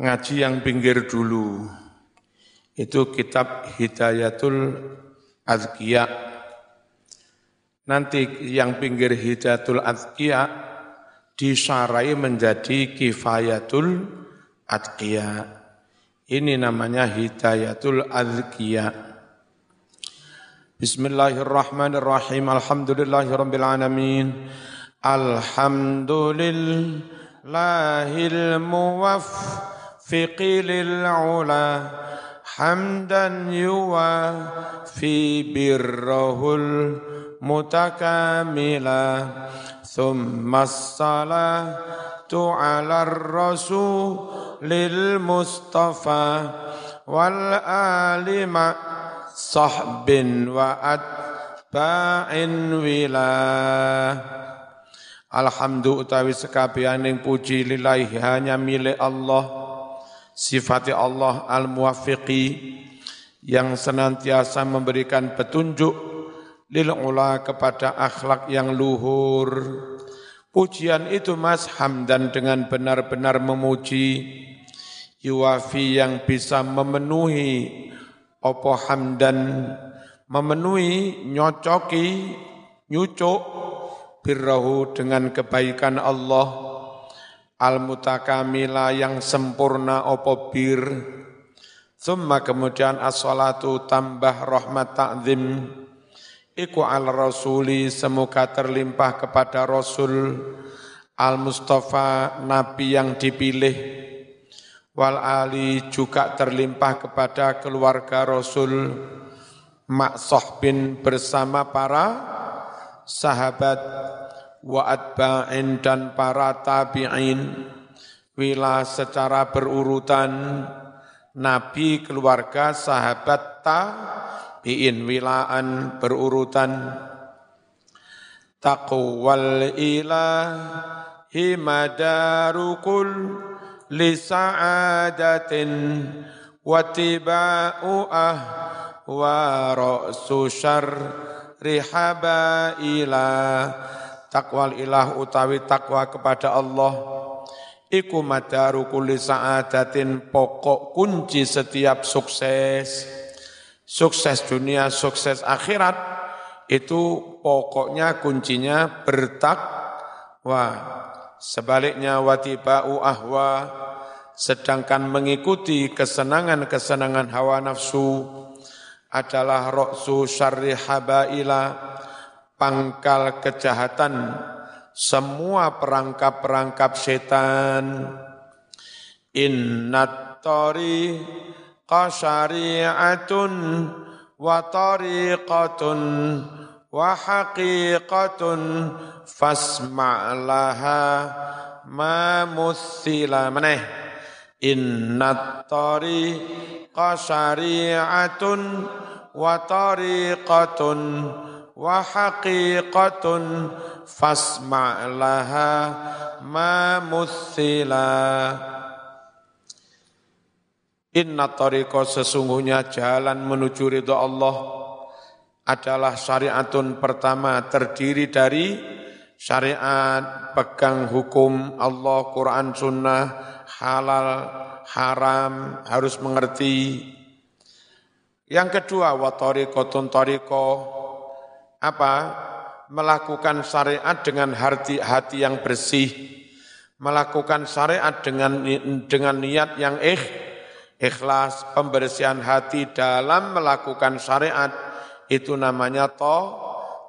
ngaji yang pinggir dulu. Itu kitab Hidayatul Azkiya. Nanti yang pinggir Hidayatul Azkiya disarai menjadi Kifayatul Azkiya. Ini namanya Hidayatul Azkiya. Bismillahirrahmanirrahim. Alhamdulillahirabbil alamin. Alhamdulillahil muwaffiqi lil ula hamdan yuwafi birrahul mutakamila. Thumma salatu ala rasulil mustafa wal alima sahbin wa utawi sekabianing puji lillahi hanya milik Allah sifati Allah al-muwafiqi yang senantiasa memberikan petunjuk lil ula kepada akhlak yang luhur. Pujian itu mas hamdan dengan benar-benar memuji yuwafi yang bisa memenuhi opo hamdan memenuhi nyocoki nyucuk birrahu dengan kebaikan Allah al-mutakamila yang sempurna opo bir? Thumma kemudian as-salatu tambah rahmat ta'zim. Iku al rasuli semoga terlimpah kepada Rasul. al-Mustafa Nabi yang dipilih. Wal ali juga terlimpah kepada keluarga Rasul. Mak bin bersama para sahabat wa atba'in dan para tabi'in. Wila secara berurutan nabi keluarga sahabat tabi'in. Wilaan berurutan. Taqwal ilahi madarukul li sa'adatin wa tiba'u wa ra'su rihaba ila takwal ilah utawi takwa kepada Allah. Iku madaru kulli sa'adatin pokok kunci setiap sukses. Sukses dunia sukses akhirat itu pokoknya kuncinya bertakwa. Sebaliknya watiba'u ahwa sedangkan mengikuti kesenangan-kesenangan hawa nafsu adalah roksu syarri habaila pangkal kejahatan semua perangkap-perangkap setan. Innat tori qasyari'atun wa tariqatun wa haqiqatun fasma'laha ma muthila. Maneh innat tariqa syari'atun wa tariqatun wa haqiqatun fasma' laha ma muthila Inna tariqa sesungguhnya jalan menuju ridha Allah adalah syariatun pertama terdiri dari syariat pegang hukum Allah Quran Sunnah halal, haram, harus mengerti. Yang kedua, watori kotun toriko, apa? Melakukan syariat dengan hati hati yang bersih, melakukan syariat dengan dengan niat yang ikh, ikhlas, pembersihan hati dalam melakukan syariat itu namanya to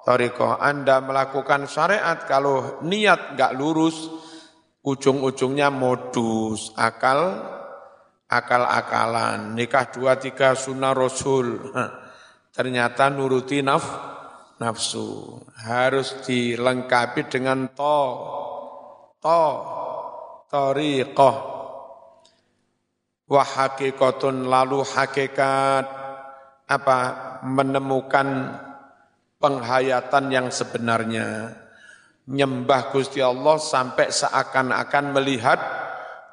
toriko. Anda melakukan syariat kalau niat nggak lurus, ujung-ujungnya modus, akal, akal-akalan, nikah dua tiga sunnah rasul, ternyata nuruti naf, nafsu, harus dilengkapi dengan to, to, toriqoh, wah hakikatun lalu hakikat, apa, menemukan penghayatan yang sebenarnya, nyembah Gusti Allah sampai seakan-akan melihat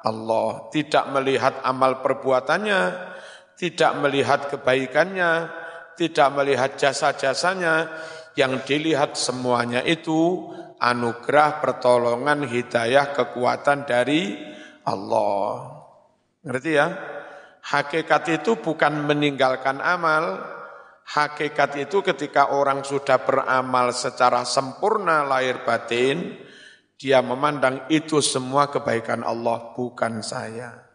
Allah, tidak melihat amal perbuatannya, tidak melihat kebaikannya, tidak melihat jasa-jasanya, yang dilihat semuanya itu anugerah, pertolongan, hidayah, kekuatan dari Allah. Ngerti ya? Hakikat itu bukan meninggalkan amal, hakikat itu ketika orang sudah beramal secara sempurna lahir batin, dia memandang itu semua kebaikan Allah, bukan saya.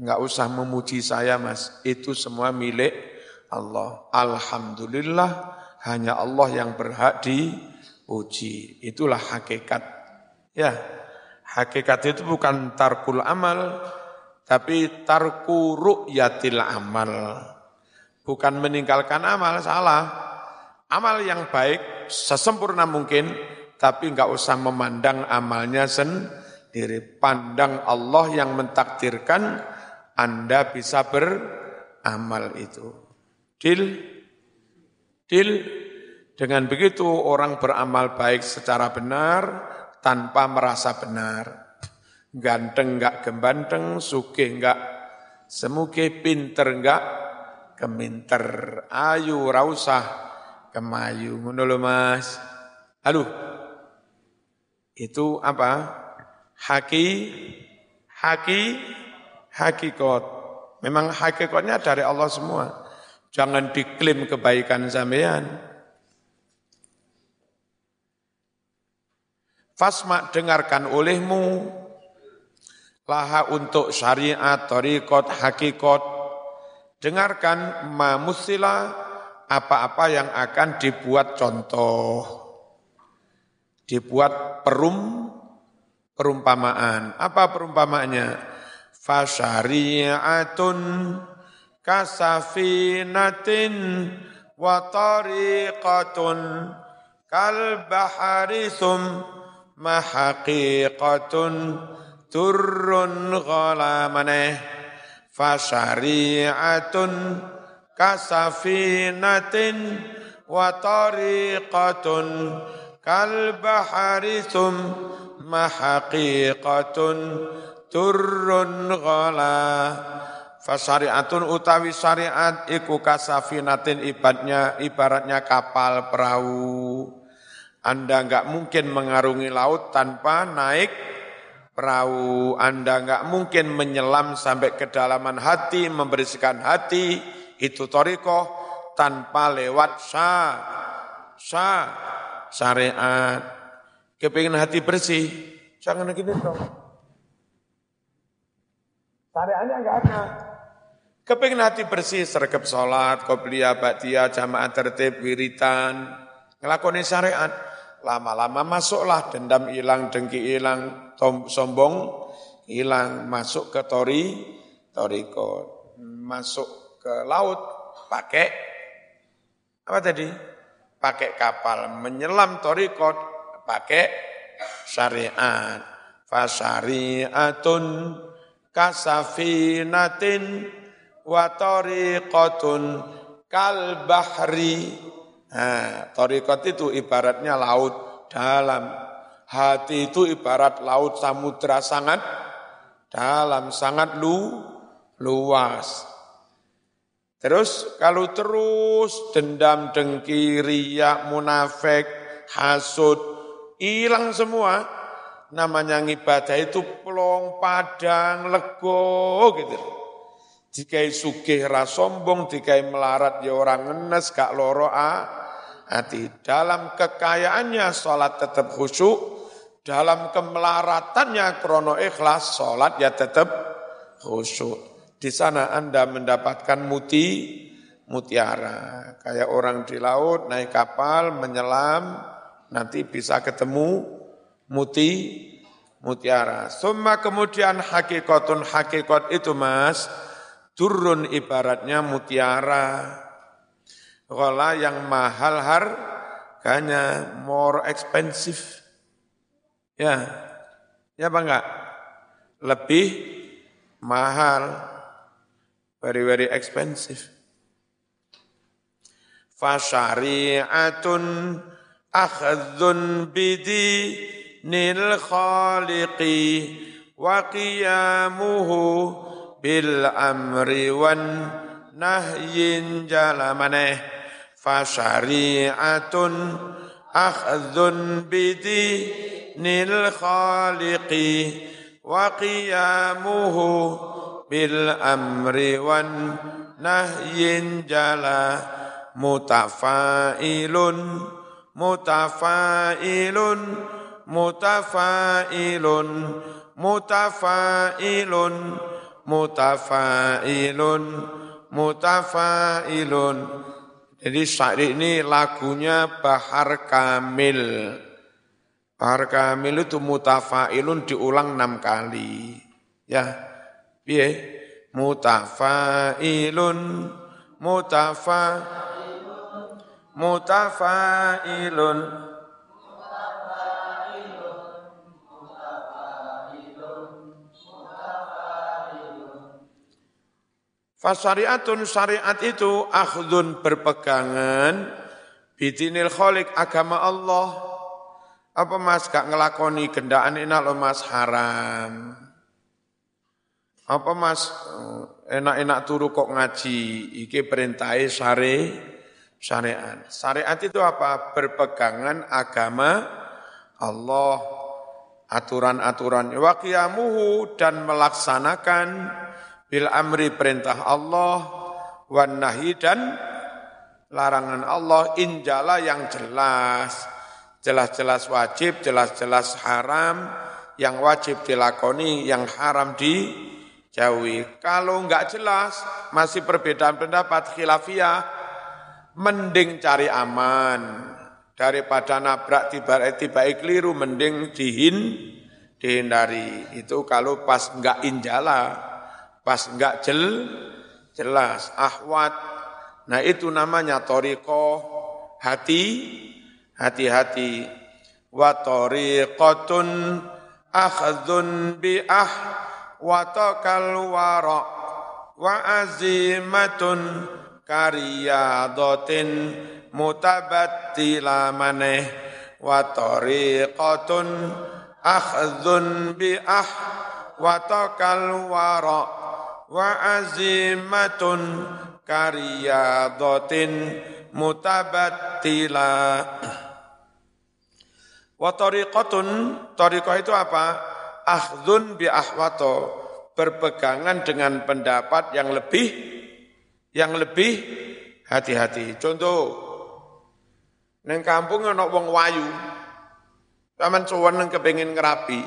Enggak usah memuji saya mas, itu semua milik Allah. Alhamdulillah, hanya Allah yang berhak dipuji. Itulah hakikat. Ya, hakikat itu bukan tarkul amal, tapi tarku ru'yatil amal. Bukan meninggalkan amal, salah. Amal yang baik, sesempurna mungkin, tapi enggak usah memandang amalnya sendiri. Pandang Allah yang mentakdirkan Anda bisa beramal itu. Dil, dil, dengan begitu orang beramal baik secara benar tanpa merasa benar ganteng enggak gembanteng, suke enggak semuke, pinter enggak keminter, ayu rausah kemayu. Ngono Mas. Halo. Itu apa? Haki haki hakikat. Memang hakikatnya dari Allah semua. Jangan diklaim kebaikan sampean. Fasma dengarkan olehmu laha untuk syariat, tarikot, hakikat. Dengarkan mamusila apa-apa yang akan dibuat contoh. Dibuat perum, perumpamaan. Apa perumpamaannya? Fasyari'atun kasafinatin wa tariqatun kal bahari sum mahaqiqatun turun ghalamane fasyari'atun kasafinatin wa tariqatun kal bahari sum mahaqiqatun turun ghala fasariatun utawi syariat iku kasafinatin ibaratnya ibaratnya kapal perahu anda enggak mungkin mengarungi laut tanpa naik perahu, Anda nggak mungkin menyelam sampai kedalaman hati, membersihkan hati, itu toriko tanpa lewat syah, syah, syariat. Kepingin hati bersih, jangan gini dong. Syariatnya nggak ada. Kepingin hati bersih, sergap sholat, qobliyah, ba'diyah, jamaah tertib, wiritan, ngelakoni syariat lama-lama masuklah dendam hilang, dengki hilang, sombong hilang, masuk ke tori, toriko, masuk ke laut, pakai apa tadi? Pakai kapal, menyelam toriko, pakai syariat. Fasariatun kasafinatin wa tariqatun kal bahri Nah, torikot itu ibaratnya laut dalam. Hati itu ibarat laut samudra sangat dalam, sangat lu, luas. Terus kalau terus dendam, dengki, riak, munafik, hasud, hilang semua. Namanya ngibadah itu pelong, padang, lego gitu. Dikai sugih ra sombong, dikai melarat ya orang ngenes, gak loro ah hati. Dalam kekayaannya sholat tetap khusyuk, dalam kemelaratannya krono ikhlas, sholat ya tetap khusyuk. Di sana Anda mendapatkan muti, mutiara. Kayak orang di laut, naik kapal, menyelam, nanti bisa ketemu muti, mutiara. Semua kemudian hakikatun hakikat itu mas, turun ibaratnya mutiara Ghala yang mahal harganya, more expensive. Ya, ya apa enggak? Lebih mahal, very very expensive. Fasyari'atun akhadzun bidi nil khaliqi wa qiyamuhu bil amri wan nahyin jalamaneh fasyari'atun akhdhun bidinil khaliqi wa qiyamuhu bil mutafailun mutafailun mutafailun mutafailun. Jadi syair ini lagunya Bahar Kamil. Bahar Kamil itu mutafailun diulang enam kali. Ya piye? Mutafailun mutafa mutafailun Fasariatun syariat itu akhdun berpegangan bidinil kholik agama Allah. Apa mas gak ngelakoni gendaan ini lo mas haram. Apa mas enak-enak turu kok ngaji? Iki perintai syari syariat. Syariat itu apa? Berpegangan agama Allah, aturan-aturan waqiyamuhu dan melaksanakan bil amri perintah Allah wan nahi dan larangan Allah injala yang jelas. Jelas-jelas wajib, jelas-jelas haram, yang wajib dilakoni, yang haram di jauhi. Kalau enggak jelas, masih perbedaan pendapat khilafiyah, mending cari aman. Daripada nabrak tiba-tiba keliru, mending dihin, dihindari. Itu kalau pas enggak injala, pas enggak jel, jelas. Ahwat, nah itu namanya toriko, hati, hati-hati. Wa tariqatun akhadun bi ah wa takal wara wa azimatun kariyadatin mutabattila maneh wa tariqatun akhdhun bi ah wa takal wara wa azimatun kariyadatin mutabattila wa tariqatun tariqah itu apa akhdun bi ahwato berpegangan dengan pendapat yang lebih yang lebih hati-hati. Contoh, neng kampung ana wong wayu, taman neng kepengin ngerapi.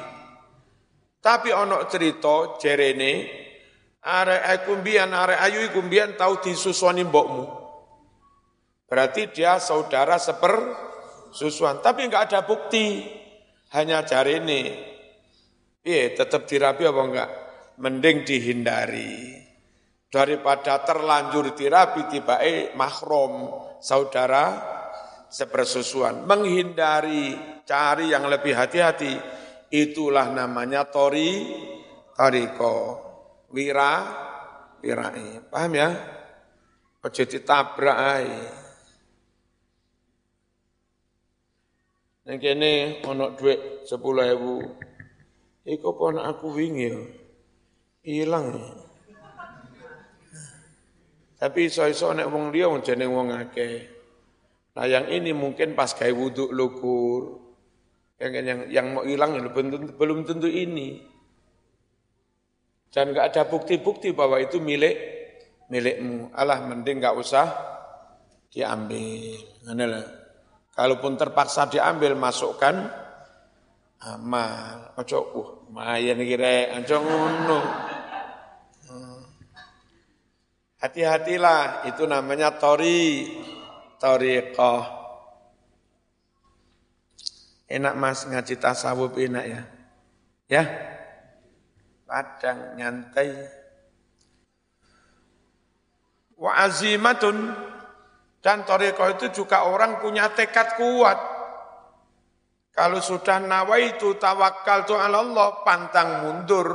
Tapi ana cerita jerene arek aku mbiyen arek ayu iku mbiyen tau disusoni mbokmu. Berarti dia saudara seper susuan, tapi enggak ada bukti. Hanya jarene Iya, tetap dirapi apa enggak? Mending dihindari. Daripada terlanjur dirapi tiba eh mahrom saudara sepersusuan. Menghindari, cari yang lebih hati-hati. Itulah namanya tori, toriko. Wira, wirai. Paham ya? Ojo ditabrak ae. Yang kene duit sepuluh ribu, Iku pun aku wingi hilang. Tapi iso-iso nek wong liya jeneng wong akeh. Nah yang ini mungkin pas gawe wudhu lukur. Yang yang yang mau hilang tentu, belum tentu ini. Dan nggak ada bukti-bukti bahwa itu milik milikmu. Allah mending nggak usah diambil. Kalaupun terpaksa diambil, masukkan amal. Ojo uh mayan iki rek, ojo ngono. Hmm. Hati-hatilah, itu namanya tori, toriqah. Enak mas ngaji tasawuf enak ya. Ya, padang nyantai. Wa azimatun dan toriqah itu juga orang punya tekad kuat. Kalau sudah nawaitu tawakal tu Allah, pantang mundur,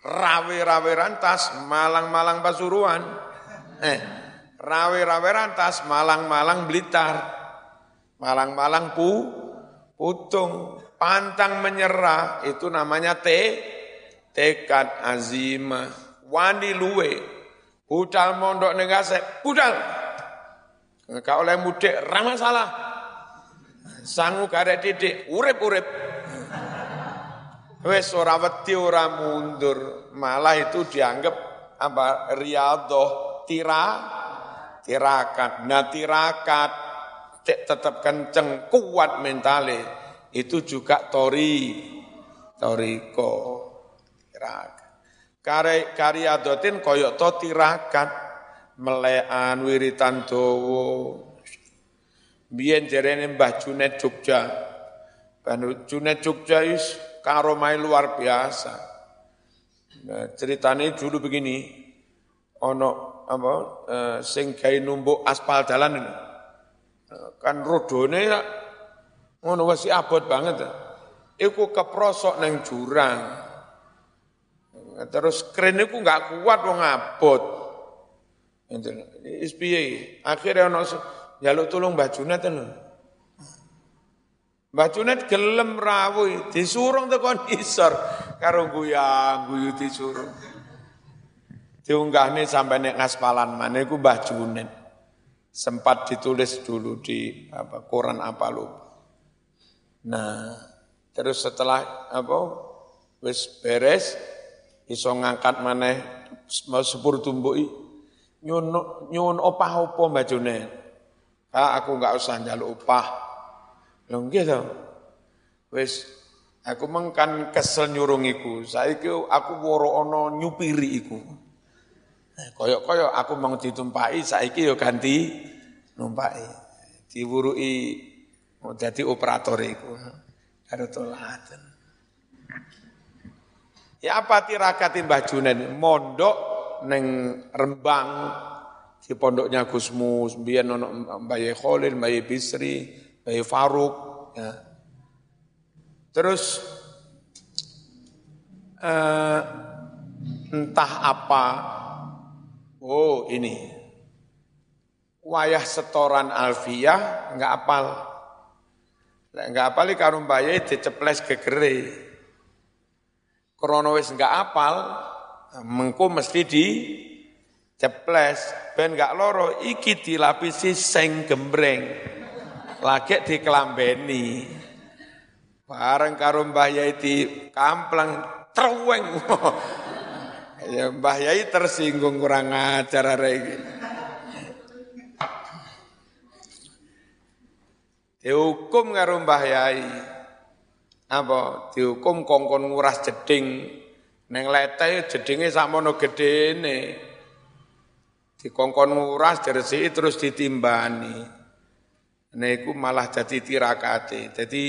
rawe-rawe rantas, malang-malang pasuruan. Eh, rawe-rawe rantas, malang-malang blitar. Malang-malang pu, putung, pantang menyerah, itu namanya te, tekad azimah. Wani luwe, budal mondok negase, budal. Kau oleh mudik, ramah salah sangu karek didik, urip-urip. Wes ora wedi ora mundur, malah itu dianggap apa riadoh tira tirakat. Nah tirakat tetap kenceng kuat mentale itu juga tori toriko tirakat. Kare kariadotin koyok to tirakat melean wiritan dowo. Biyen jerene Mbah Junet Jogja. Mbah Junet Jogja is karomai luar biasa. Nah, ceritanya dulu begini, ono apa eh, sing gawe numbuk aspal jalan ini. Kan rodone ngono wis abot banget. Iku keprosok neng jurang. Terus kren iku enggak kuat wong abot. Piye? Akhire ono jaluk tulung Mbah Junet lho. Mbah Junet gelem rawuh, disurung tekan isor karo guyang guyu disurung. Diunggahne sampai nek ngaspalan mana iku Mbah. Sempat ditulis dulu di apa Quran apa lupa. Nah, terus setelah apa wis beres iso ngangkat maneh sepur tumbuki nyun nyun opah opo Mbah Junet. Ah, aku enggak usah njaluk upah. Lho nggih to. Wis aku mengkan kesel nyurung iku. Saiki aku woro ana nyupiri iku. Koyok-koyok aku mau ditumpaki saiki yo ganti numpaki. Diwuruki mau dadi operator iku. Karo tolaten. Ya apa tirakati Mbah Junen. Mondok neng Rembang di pondoknya Gusmus, biyen ono Mbah Khalil, Mbah Bisri, Mbah Faruk, ya. Terus eh, entah apa, oh ini. Wayah setoran alfiah nggak apal, nggak apal karung bayi diceples gegere, krono wis nggak apal, mengko mesti di ceples. Ben nggak loro iki dilapisi seng gembreng. Lagi dikelambeni. Bareng karo Mbah Yai di kamplang terweng ya Mbah Yai tersinggung kurang ajar iki. Dihukum karo Mbah Yai apa dihukum kongkon nguras jeding neng lete jedinge sakmono gedene dikongkon nguras diresiki terus ditimbani Nah, itu malah jadi tirakate. Jadi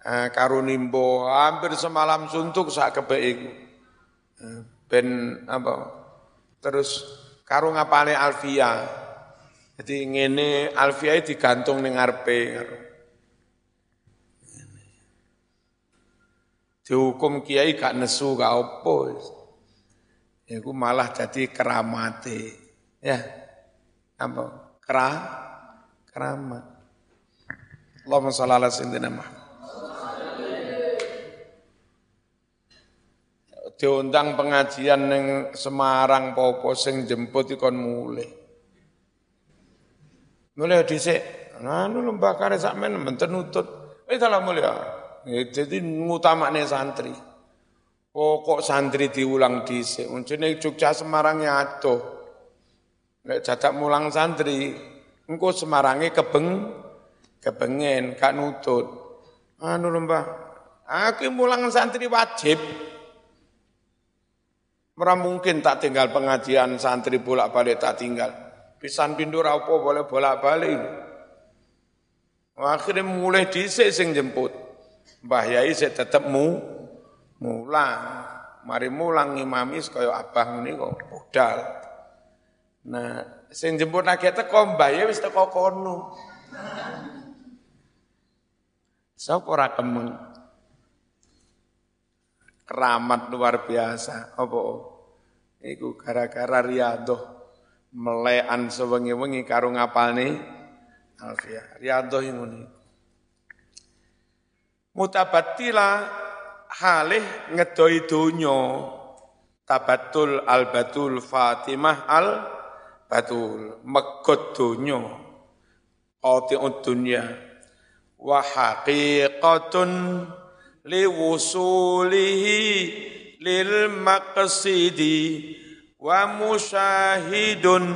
eh, karunimbo hampir semalam suntuk sak kebek iku. Eh, ben apa? Terus karung ngapane Alfia. Jadi ngene Alfia digantung ning ngarepe Dihukum kiai gak nesu gak opo. Iku malah jadi keramate. Ya. Apa? Kera keramat. Allahumma shalli ala sayyidina Muhammad. Diundang pengajian ning Semarang popo sing jemput ikon mulai. Mulai dhisik, anu lembah kare sakmen menten nutut. Eh dalam mulia. Jadi ngutamane santri. Pokok santri diulang dhisik. Uncune Jogja Semarang atuh. Nek jadak mulang santri, engko Semarange kebeng kepengen kak nutut anu lembah aku mulang santri wajib Ora mungkin tak tinggal pengajian santri bolak balik tak tinggal. Pisan pindu rapo boleh bolak balik. Akhirnya mulai dhisik sing jemput. Mbah Yai saya tetep mu mulang. Mari mulang ngimami kaya abah ngene kok budal. Nah, sing jemput lagi teko Mbah Yai wis teko kono. Sapa ora kemeng? Keramat luar biasa. Apa? Iku gara-gara riadoh melean sewengi-wengi karo ngapalne Alfia. Riadoh yang ini. Mutabatila halih ngedoi dunyo. Tabatul al-batul Fatimah al-batul. Megot dunyo. Qati'ud dunya wa haqiqatun liwusulihi lil maqsidi wa musyahidun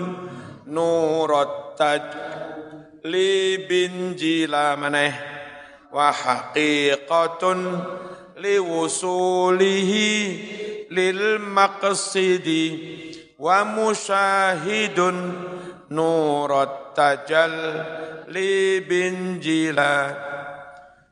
nurat taj libin jila wa haqiqatun liwusulihi lil maqsidi wa musyahidun nurat tajal libin jila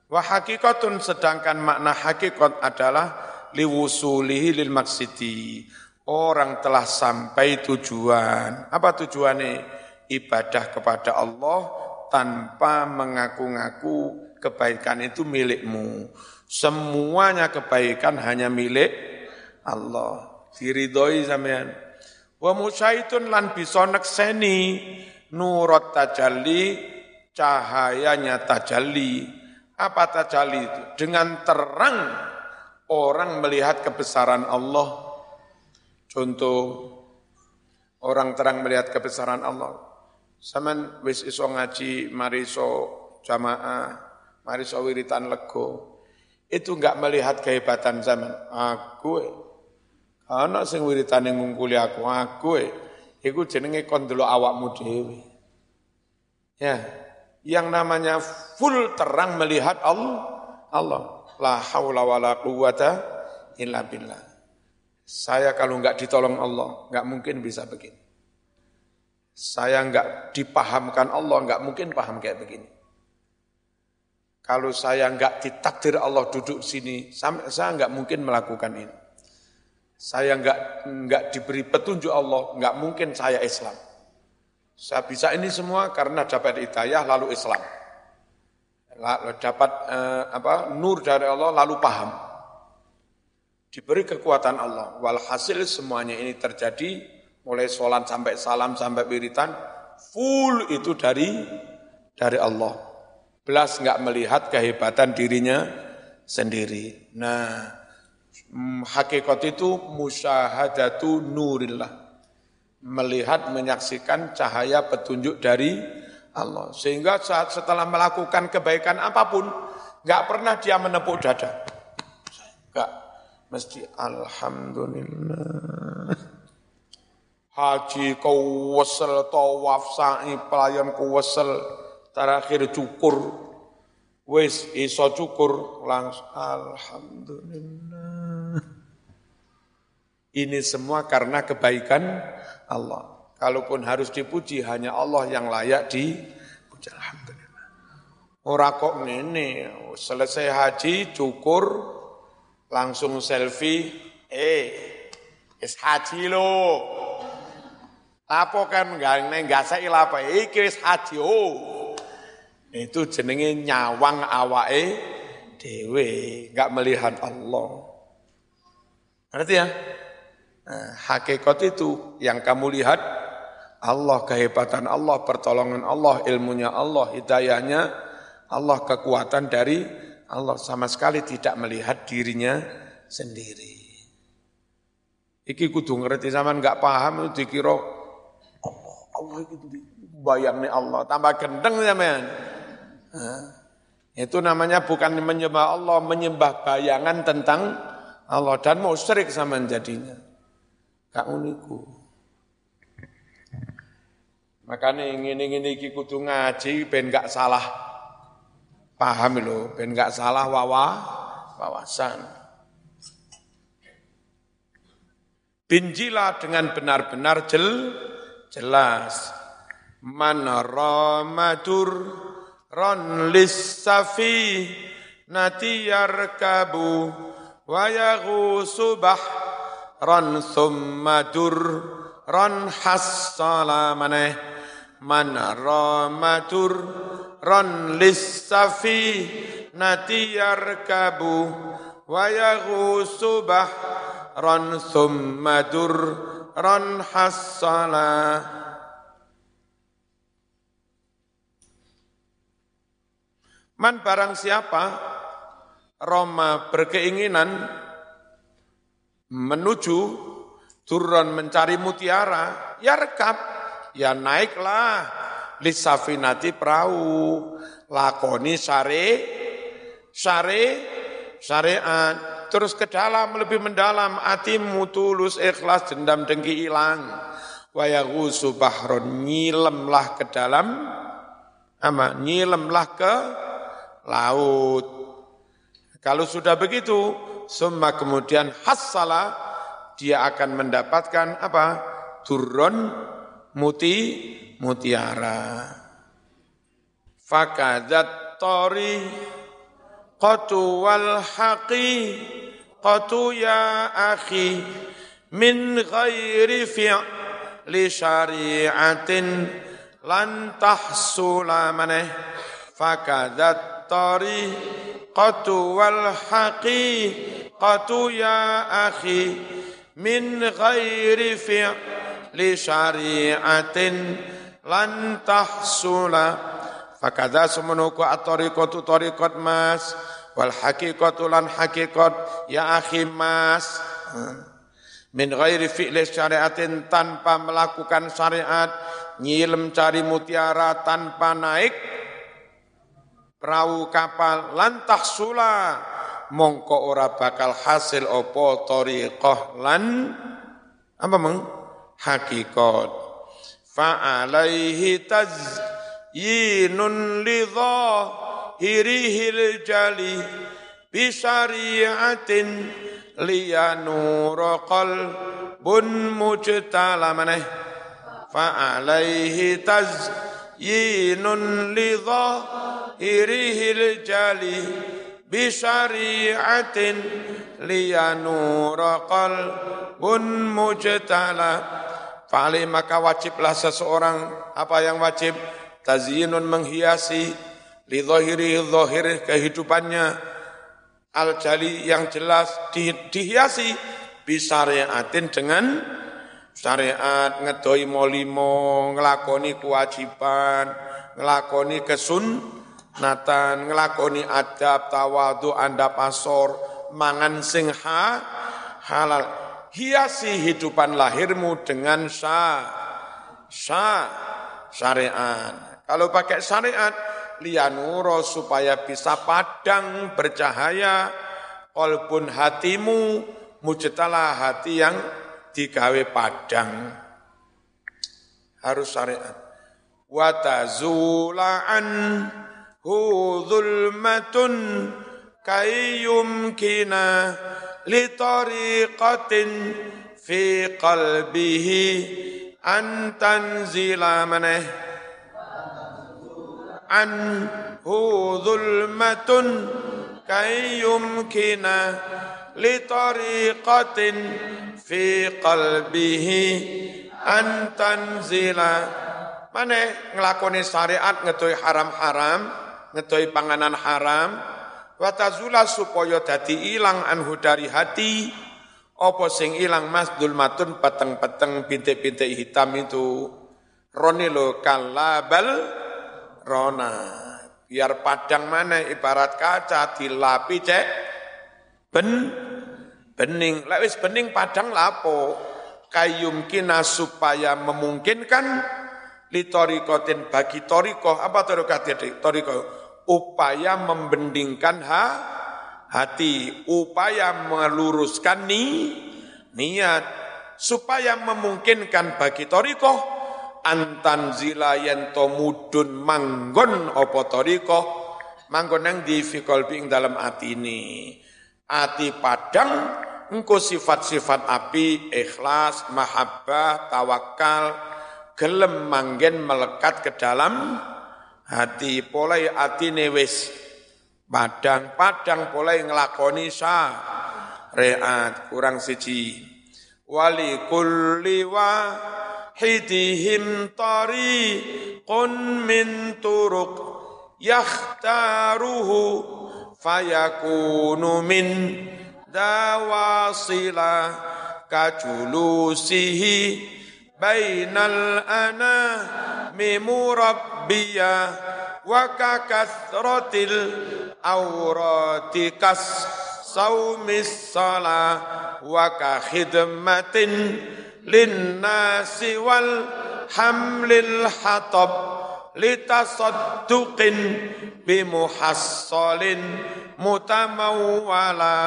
wa haqiqatun sedangkan makna hakikat adalah liwusulihi lil maqsidi orang telah sampai tujuan. Apa tujuannya? Ibadah kepada Allah tanpa mengaku-ngaku kebaikan itu milikmu. Semuanya kebaikan hanya milik Allah. Diridhoi sampean. Wa musyaitun lan bisa nekseni nurut tajalli cahayanya tajalli. Apa tajalli itu? Dengan terang orang melihat kebesaran Allah Contoh orang terang melihat kebesaran Allah. Saman wis iso ngaji, mari jamaah, mari iso wiritan lego. Itu enggak melihat kehebatan zaman. Aku anak sing wiritan yang ngungkuli aku, aku iku jenenge kon delok awakmu dhewe. Ya, yang namanya full terang melihat Allah, Allah. La haula wala quwata illa billah. Saya kalau nggak ditolong Allah, nggak mungkin bisa begini. Saya nggak dipahamkan Allah, nggak mungkin paham kayak begini. Kalau saya nggak ditakdir Allah duduk sini, saya nggak mungkin melakukan ini. Saya nggak nggak diberi petunjuk Allah, nggak mungkin saya Islam. Saya bisa ini semua karena dapat hidayah lalu Islam. Lalu dapat eh, apa nur dari Allah lalu paham diberi kekuatan Allah. Walhasil semuanya ini terjadi mulai sholat sampai salam sampai wiritan full itu dari dari Allah. Belas nggak melihat kehebatan dirinya sendiri. Nah, mm, hakikat itu musyahadatu nurillah. Melihat, menyaksikan cahaya petunjuk dari Allah. Sehingga saat setelah melakukan kebaikan apa pun, nggak pernah dia menepuk dada. Enggak mesti alhamdulillah. Haji kau wesel, tawaf sa'i pelayan kau wesel, terakhir cukur, wis iso cukur langsung alhamdulillah. Ini semua karena kebaikan Allah. Kalaupun harus dipuji hanya Allah yang layak dipuji alhamdulillah. Ora kok ngene, selesai haji cukur langsung selfie, eh, es haji lo. Apa kan nggak nggak saya apa? Iki wis haji oh. Itu jenenge nyawang awake dewe, nggak melihat Allah. Ngerti ya? Nah, hakikat itu yang kamu lihat Allah, kehebatan Allah, pertolongan Allah, ilmunya Allah, hidayahnya Allah, kekuatan dari Allah sama sekali tidak melihat dirinya sendiri. Iki kudu ngerti zaman nggak paham itu dikira Allah, Allah itu bayangnya Allah, tambah gendeng zaman. Itu namanya bukan menyembah Allah, menyembah bayangan tentang Allah dan musyrik sama jadinya. Kak uniku. Makanya ingin-ingin iki kudu ngaji ben gak salah Paham lo, ben nggak salah wawa, wawasan. Binjila dengan benar-benar jel, jelas. Man ramadur ron lissafi natiyarkabu wa subah. Ron summadur ron hassala maneh. Man ramadur ron lissafi nati yarkabu wa yaghusu ron summadur ron hassala Man barang siapa Roma berkeinginan menuju turun mencari mutiara, ya rekap, ya naiklah. Lisafinati perahu lakoni syare syare syariat. Terus ke dalam lebih mendalam atimu tulus ikhlas dendam dengki hilang. Wa yaghusu bahron nyilemlah ke dalam apa nyilemlah ke laut. Kalau sudah begitu semua kemudian hasala dia akan mendapatkan apa? Turun muti mutiara. Fakadat tori qatu wal haqi qatu ya akhi min ghairi fi'li syari'atin lan tahsula maneh. Fakadat tari qatu wal haqi qatu ya akhi min ghairi fi'li syari'atin lan tahsula Fakadha semenuku at-tariqatu tariqat mas wal haqiqatu lan haqiqat ya akhi mas. Min ghairi fi'li syariatin tanpa melakukan syariat, nyilem cari mutiara tanpa naik perahu kapal lantah sula mongko ora bakal hasil opo tariqah lan apa meng hakikat. Fa alaihi taz yinun lidhahirihil jali bisyariatin liyanura qalbun mujtala. Maneh fa alaihi tazyinun lidhahirihil jali bisyariatin liyanura qalbun mujtala. Fa'alih maka wajiblah seseorang apa yang wajib? Tazyinun menghiasi li zahiri zahir kehidupannya. Al jali yang jelas di, dihiasi bisariatin dengan syariat ngedoi molimo ngelakoni kewajiban ngelakoni kesun natan ngelakoni adab tawadu anda pasor mangan sing ha, halal hiasi hidupan lahirmu dengan sya sya syariat kalau pakai syariat, lianuro supaya bisa padang bercahaya, kolbun hatimu, mujetalah hati yang digawe padang. Harus syariat. Watazula'an hudhulmatun kayyumkina litariqatin fi qalbihi antanzila maneh anhu dhulmatun kay yumkina li tariqatin fi qalbihi an tanzila. Mane nglakoni syariat ngetoi haram-haram ngetoi panganan haram watazula supaya dadi ilang anhu dari hati apa sing ilang mas dulmatun peteng-peteng bintik-bintik hitam itu roni lo kalabal rona. Biar padang mana ibarat kaca dilapi cek ben bening. Lewis bening padang lapo. Kayum kina supaya memungkinkan litorikotin bagi toriko apa torikotin toriko upaya membendingkan ha, hati. Upaya meluruskan ni niat. Supaya memungkinkan bagi toriko antanzila yento mudun manggon opo toriko manggon yang di fikolbi dalam ati ini ati padang engko sifat-sifat api ikhlas mahabbah tawakal gelem manggen melekat ke dalam hati polai hati wis. Padang-padang polai ngelakoni sa. Reat kurang siji. Wali kulli wa hidihim tariqun min turuk yakhtaruhu fayakunu min dawasila kajulusihi bainal anah mimurabbiya wa kakathratil awrati kas saumis salah wa ka khidmatin linnasi wal hamlil hatab litasadduqin bimuhassalin mutamawwala.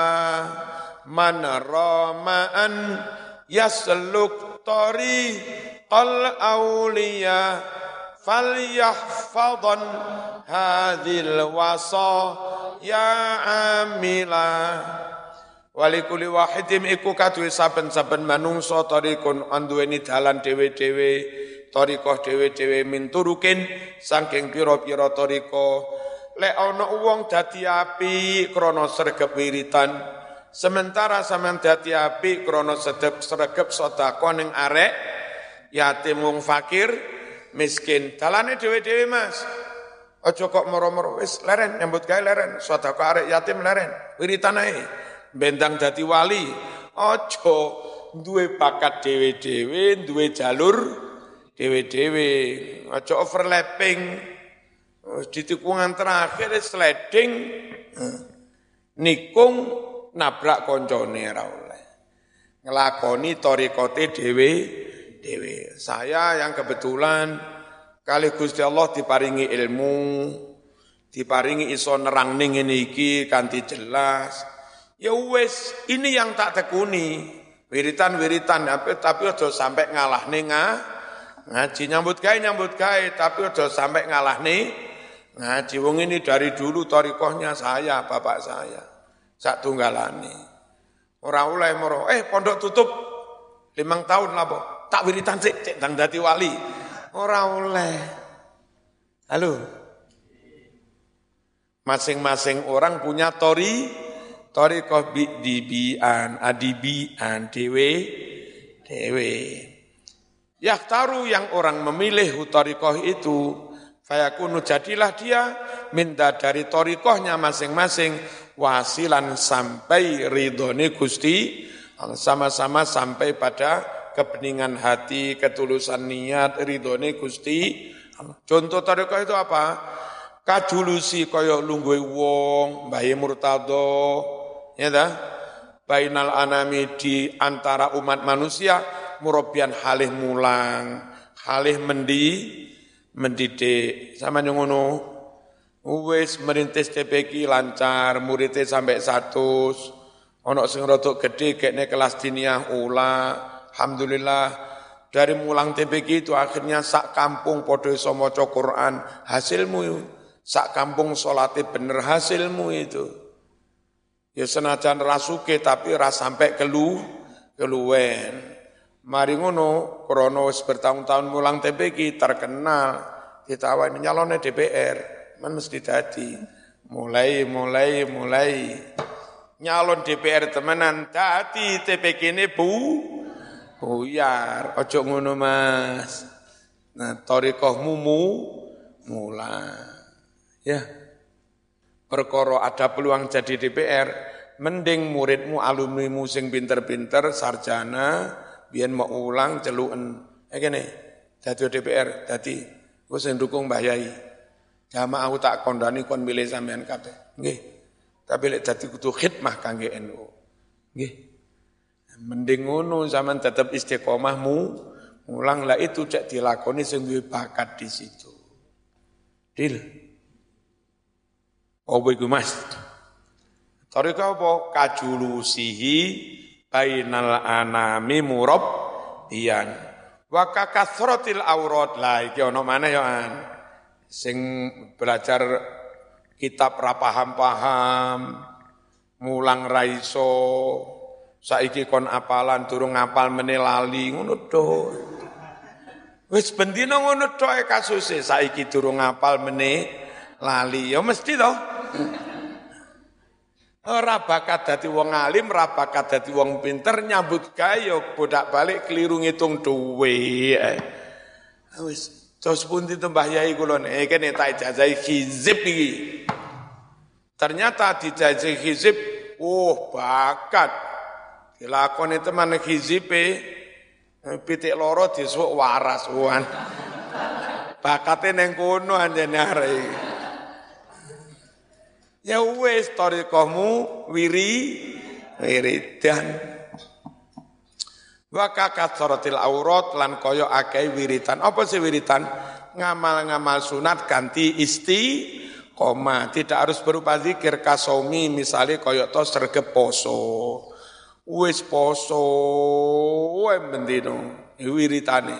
Man ramaan yasluk tari qal awliya falyahfadan hadhil wasa ya amila Walikuli wahidim iku kadue saben-saben manungsa tarikun anduweni dalan dhewe-dhewe tarikah dhewe-dhewe minturukin saking pira-pira tarika lek ana wong dadi api krana sregep wiritan. Sementara sampean dadi api krana sedep sregep sedekah ning arek yatim wong fakir miskin. Dalane dhewe-dhewe Mas. Aja kok moro-moro wis leren nyambut gawe leren. Sedekah arek yatim leren. Wiritan ae. Bentang dadi wali. Aja duwe bakat dhewe-dhewe duwe jalur dhewe-dhewe aja overlapping. Di tikungan terakhir sliding nikung nabrak koncone ora oleh. Ngelakoni torikote dhewe dhewe saya yang kebetulan kali Gusti Allah diparingi ilmu diparingi iso nerang ning iki kanthi jelas Ya wes, ini yang tak tekuni. Wiritan-wiritan, tapi ojo sampai ngalah nih ngaji nyambut gawe nyambut gawe, tapi ojo sampai ngalah nih ngaji. Wong ini dari dulu torikohnya saya, bapak saya, sak tunggalani. Orang ulai moro, eh pondok tutup limang tahun lah po, tak wiritan sih, cek dang dati wali. Orang ulai. Halo. Masing-masing orang punya tori, Torikoh bi dibian, adibian, dewe, dewe. taru yang orang memilih torikoh itu, fayakunu jadilah dia minta dari torikohnya masing-masing wasilan sampai ridhoni Gusti sama-sama sampai pada kebeningan hati, ketulusan niat, ridhoni Gusti. Contoh torikoh itu apa? Kajulusi koyok lungguhe wong, bayi murtado, ya dah bainal anami di antara umat manusia murobian halih mulang halih mendi mendidik sama ngono wis merintis TPK lancar muridnya sampai satu ono sing rodok gede kekne kelas diniyah ula alhamdulillah dari mulang TPK itu akhirnya sak kampung podo Quran hasilmu sak kampung salate bener hasilmu itu Ya senajan rasuke tapi ras sampai kelu keluwen. Mari ngono krono bertahun-tahun mulang TPK terkenal ditawani nyalone DPR, man mesti dadi. Mulai mulai mulai nyalon DPR temenan dadi TPK ini bu buyar ojo ngono Mas. Nah, torikoh mumu mula. Ya perkara ada peluang jadi DPR, mending muridmu alumnimu sing pinter-pinter sarjana biyen mau ulang celuken. Ya kene, dadi DPR, ku sing dukung Mbah Yai. Jamaah aku tak kondani kon milih sampean kabeh. Nggih. Tapi lek dadi kudu khidmah kangge NU. Nggih. Mending ngono zaman tetap istiqomahmu mulang lah itu cek dilakoni sing duwe bakat di situ. Deal. Apa iku Mas? Tarika apa? Kajulusihi bainal anami murab iyan. Wa kakasratil aurat. Lah iki ana mana ya an? Sing belajar kitab ra paham-paham, mulang raiso, saiki kon apalan durung ngapal menelali ngono to. Wis bendina ngono tok kasuse saiki durung ngapal meneh lali. Ya mesti toh. Ora bakat dadi wong alim, ora bakat dadi wong pinter nyambut gawe bodak balik keliru ngitung duwe. Wis tos pundi to Mbah Yai kula nek kene tak ijazahi hizib iki. Ternyata dijajahi hizib, oh bakat. Dilakoni teman hizibe pitik loro disuk waras wan. Bakate ning kono anjene arek. Ya wis tariqahmu wiri wiridan. Wa sorotil aurat lan kaya akeh wiritan. Apa sih wiritan? Ngamal-ngamal sunat ganti isti koma. Tidak harus berupa zikir kasomi misalnya kaya to sergep poso. Wis poso wae bendino wiritane.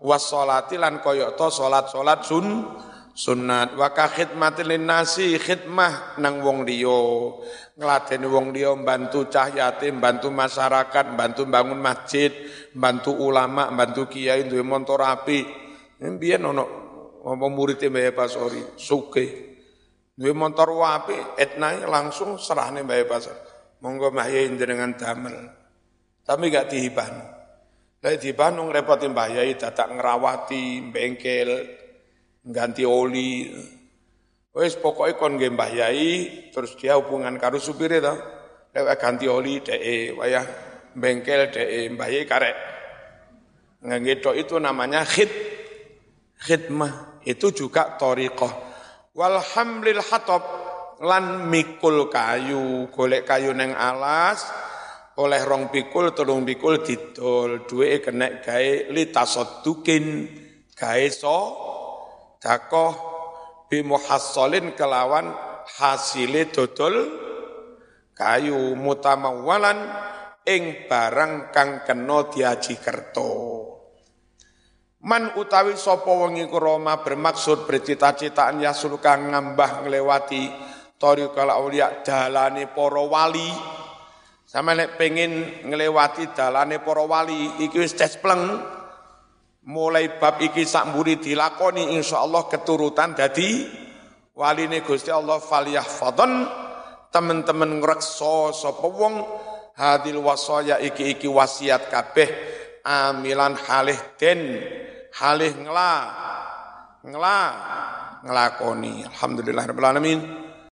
Wassolati lan kaya to salat-salat sun sunat wa ka khidmatil nasi khidmah nang wong liya. Ngladeni wong liya bantu cah yatim bantu masyarakat bantu bangun masjid bantu ulama bantu kiai duwe motor api. Mbiyen ono? Apa murid Mbah Pasori suke duwe motor wapi etnae langsung serahne Mbah Pasori Monggo Mbah dengan damel. Tapi gak dihiban. Lek dihiban nung Mbah Yai dadak ngerawati bengkel, ganti oli. Wes pokoknya kon nggih Mbah Yai terus dia hubungan karo supir itu. Lewat ganti oli DE wayah bengkel DE Mbah Yai karek. Nggak itu namanya khid khidmah. Itu juga toriqoh. Walhamlil hatab lan mikul kayu, golek kayu neng alas, oleh rong pikul, telung pikul didol, duwe kena gawe litasodukin, gawe so, dakoh bimuhassolin kelawan hasile dodol kayu mutamawalan ing barang kang kena diaji kerto. Man utawi sapa wengi Roma bermaksud bercita-citaan ya kang ngambah nglewati Tariqal aulia dalane para wali. Sama nek pengen ngelewati dalane para wali iki wis cespleng. Mulai bab iki sak mburi dilakoni insyaallah keturutan dadi waline Gusti Allah falyahfadhan teman-teman ngrekso sapa wong hadil wasaya iki-iki wasiat kabeh amilan halih den halih ngla ngla ngelakoni alhamdulillah rabbil alamin